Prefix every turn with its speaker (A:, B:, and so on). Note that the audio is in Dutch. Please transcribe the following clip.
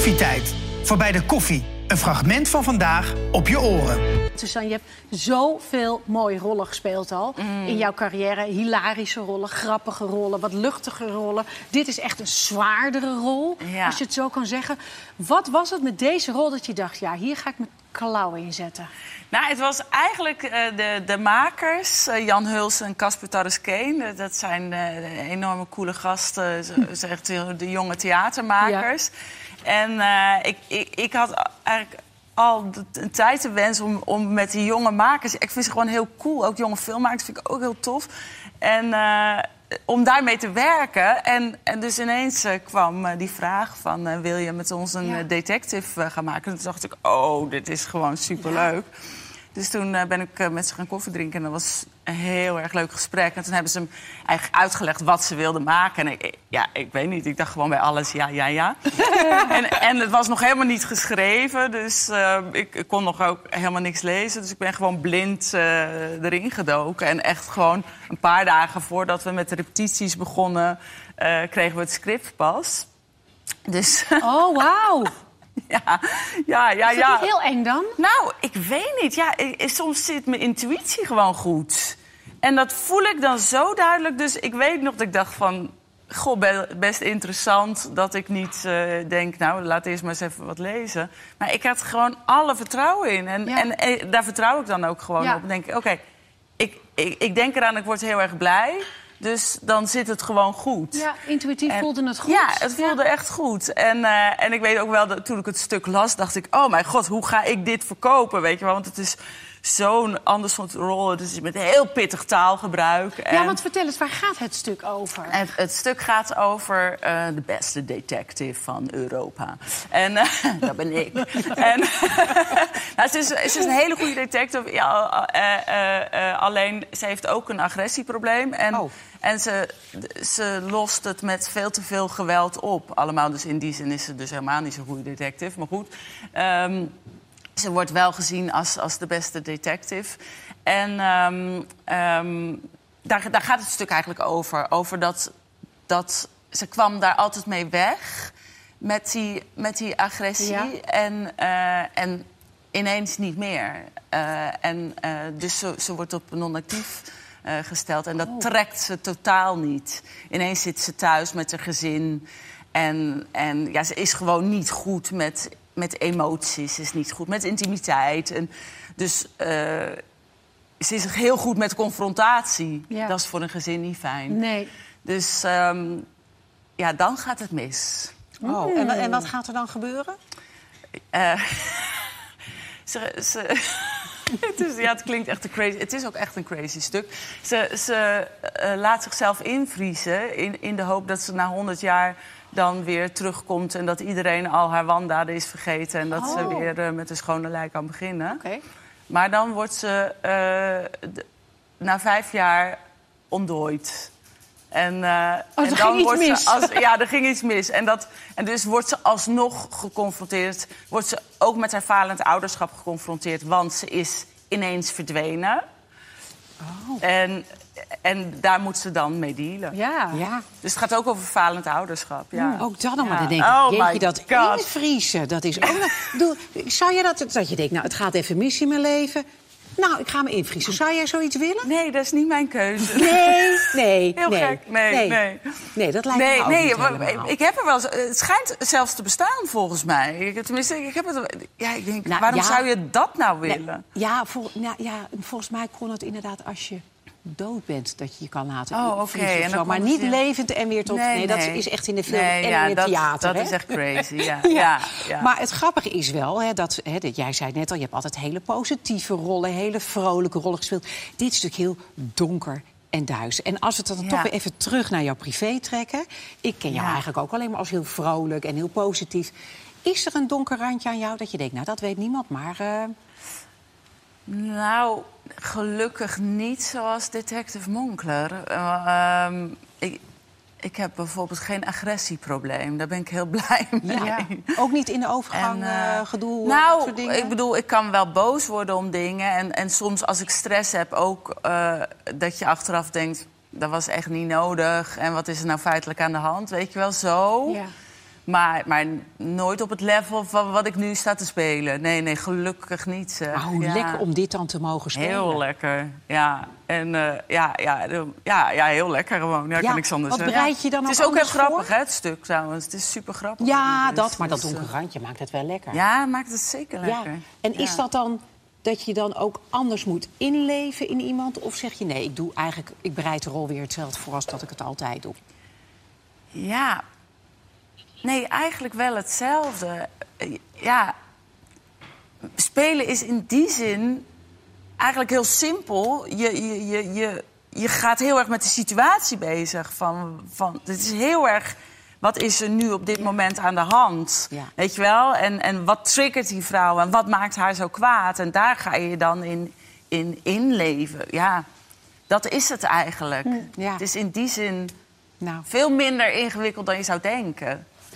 A: Koffietijd. Voorbij de koffie. Een fragment van vandaag op je oren.
B: Suzanne, je hebt zoveel mooie rollen gespeeld al in jouw carrière. Hilarische rollen, grappige rollen, wat luchtige rollen. Dit is echt een zwaardere rol,
C: Ja.
B: als je het zo kan zeggen. Wat was het met deze rol dat je dacht, ja, hier ga ik mijn klauwen in zetten?
C: Nou, het was eigenlijk eh, de, de makers, eh, Jan Huls en Casper Tarreskeen. Eh, dat zijn enorme coole gasten, ze, ze echt heel- de jonge theatermakers. En ik, ik, ik had eigenlijk al de- een tijd de wens om, om met die jonge makers... Ik vind ze gewoon heel cool, ook jonge filmmakers vind ik ook heel tof. En eh, om daarmee te werken. En, en dus ineens eh, kwam eh, die vraag van... wil je met ons een
B: Ja.
C: detective gaan maken? Toen dacht ik, oh, dit is gewoon superleuk. Dus toen eh, ben ik eh, met ze gaan koffie drinken. En dat was een heel erg leuk gesprek. En toen hebben ze hem eigenlijk uitgelegd wat ze wilden maken. En ik, ja, ik weet niet. Ik dacht gewoon bij alles ja, ja, ja. en, en het was nog helemaal niet geschreven. Dus eh, ik, ik kon nog ook helemaal niks lezen. Dus ik ben gewoon blind erin gedoken. En echt gewoon een paar dagen voordat we met de repetities begonnen... kregen we het script pas. Dus
B: Oh, wauw.
C: ja, ja, ja.
B: Is dat
C: ja.
B: niet heel eng dan?
C: Nou, ik weet niet. Ja, soms zit mijn intuïtie gewoon goed. En dat voel ik dan zo duidelijk. Dus ik weet nog dat ik dacht van... Goh, be- best interessant dat ik niet eh, denk... nou, laat eerst maar eens even wat lezen. Maar ik had gewoon alle vertrouwen in. En,
B: Ja.
C: en, eh, daar vertrouw ik dan ook gewoon
B: Ja.
C: op. Dan denk ik, oké, ik, ik, ik denk eraan, ik word heel erg blij. Dus dan zit het gewoon goed.
B: Ja, intuïtief
C: En-
B: voelde het goed.
C: Ja, het voelde echt goed. En, eh, en ik weet ook wel, dat toen ik het stuk las, dacht ik... oh mijn god, hoe ga ik dit verkopen, weet je wel? Want het is zo'n ander soort rol. Het is met heel pittig taalgebruik.
B: Ja,
C: En-
B: want vertel eens, waar gaat het stuk over?
C: het, het stuk gaat over eh, de beste detective van Europa. En eh, dat ben ik. en, nou, ze, is, ze is een hele goede detective. Ja, eh, alleen ze heeft ook een agressieprobleem. En,
D: Oh.
C: en ze, ze lost het met veel te veel geweld op. Allemaal, dus in die zin is ze dus helemaal niet zo'n goede detective. Maar goed. ehm, ze wordt wel gezien als, als de beste detective. En ehm, ehm, daar, daar gaat het stuk eigenlijk over. Over dat, dat ze kwam daar altijd mee weg met die, met die agressie.
B: Ja.
C: En, eh, en ineens niet meer. Eh, en, eh, dus ze, ze wordt op non-actief gesteld. En dat trekt ze totaal niet. Ineens zit ze thuis met haar gezin. En, en ja, ze is gewoon niet goed met, met emoties. Is niet goed met intimiteit. En dus eh, ze is heel goed met confrontatie.
B: Ja.
C: Dat is voor een gezin niet fijn.
B: Nee.
C: Dus ehm, ja, dan gaat het mis.
D: Oh, en, en wat gaat er dan gebeuren?
C: Eh, ze, ze, het, is, ja, het klinkt echt een crazy. Het is ook echt een crazy stuk. Ze, ze eh, laat zichzelf invriezen in, in de hoop dat ze na 100 jaar dan weer terugkomt en dat iedereen al haar wandaden is vergeten en dat ze
B: Oh.
C: weer eh, met een schone lijn kan beginnen.
B: Oké.
C: Maar dan wordt ze eh, na vijf jaar ontdooid. En, en
B: ging
C: dan wordt
B: mis.
C: ze als, ja, er ging iets mis. En, dat, en dus wordt ze alsnog geconfronteerd. Wordt ze ook met haar falend ouderschap geconfronteerd, want ze is ineens verdwenen.
B: Oh.
C: En, en daar moet ze dan mee dealen.
B: Ja.
D: Ja,
C: Dus het gaat ook over falend ouderschap. Ja.
D: ook dat nog maar.
C: Ja.
D: Dan denk ik,
C: Oh
D: jeetje,
C: my
D: dat
C: God.
D: invriezen, dat is ook... Doe, zou je dat, dat je denkt, nou, het gaat even mis in mijn leven. Nou, ik ga me invriezen. Zou jij zoiets willen?
C: Nee, dat is niet mijn keuze.
D: Nee, nee,
C: Heel
D: nee.
C: gek. Nee, nee.
D: Nee, dat lijkt me ook
C: nee
D: niet
C: maar ik heb er wel. Het schijnt zelfs te bestaan volgens mij. Tenminste, ik heb het. Ja, ik denk,
D: Nou,
C: waarom
D: ja.
C: zou je dat nou willen?
D: ja, vol- nou, ja, volgens mij kon het inderdaad als je dood bent dat je je kan laten
C: Oh,
D: of
C: En
D: zo. Maar niet levend en weer tot... Nee, dat is echt in de film
C: Nee,
D: en
C: ja,
D: in het
C: dat,
D: theater.
C: Dat
D: hè?
C: is echt crazy. Ja,
D: Ja. Maar het grappige is wel, hè, dat, hè, dat jij zei net al, je hebt altijd hele positieve rollen, hele vrolijke rollen gespeeld. Dit is natuurlijk heel donker en duister. En als we het dan toch weer even terug naar jouw privé trekken. Ik ken jou eigenlijk ook alleen maar als heel vrolijk en heel positief. Is er een donker randje aan jou dat je denkt, nou dat weet niemand, maar eh,
C: Nou, gelukkig niet zoals detective Monkler. Eh, ehm, ik, ik heb bijvoorbeeld geen agressieprobleem. Daar ben ik heel blij mee.
D: ja. ook niet in de overgang
C: En, eh,
D: eh, gedoe,
C: nou,
D: soort dingen?
C: ik bedoel, ik kan wel boos worden om dingen. En, en soms als ik stress heb ook dat je achteraf denkt... dat was echt niet nodig. En wat is er nou feitelijk aan de hand? Weet je wel, zo.
B: Ja.
C: Maar, maar nooit op het level van wat ik nu sta te spelen. Nee, nee, gelukkig niet. zeg.
D: Maar hoe
C: Ja.
D: lekker om dit dan te mogen spelen.
C: Heel lekker, ja. En eh, ja, ja, ja, ja, heel lekker gewoon. Ja,
D: Ja,
C: kan niks anders
D: wat
C: zeggen.
D: bereid je dan
C: Het is ook heel grappig, hè, het stuk trouwens. Het is super grappig.
D: Ja,
C: Dus-
D: dat, maar dat
C: dus, eh,
D: donkere randje maakt het wel lekker.
C: Ja, maakt het zeker
D: Ja.
C: lekker.
D: En is dat dan dat je dan ook anders moet inleven in iemand? Of zeg je nee, ik doe eigenlijk, ik bereid de rol weer hetzelfde voor als dat ik het altijd doe?
C: Ja. Nee, eigenlijk wel hetzelfde. Eh, Ja. Spelen is in die zin eigenlijk heel simpel. Je, je, je, je, je gaat heel erg met de situatie bezig. Van, van, het is heel erg... Wat is er nu op dit moment aan de hand?
D: Ja.
C: Weet je wel? En, en wat triggert die vrouw? En wat maakt haar zo kwaad? En daar ga je dan in, in inleven. Ja, dat is het eigenlijk.
D: ja.
C: Het is in die zin
D: Nou,
C: veel minder ingewikkeld dan je zou denken.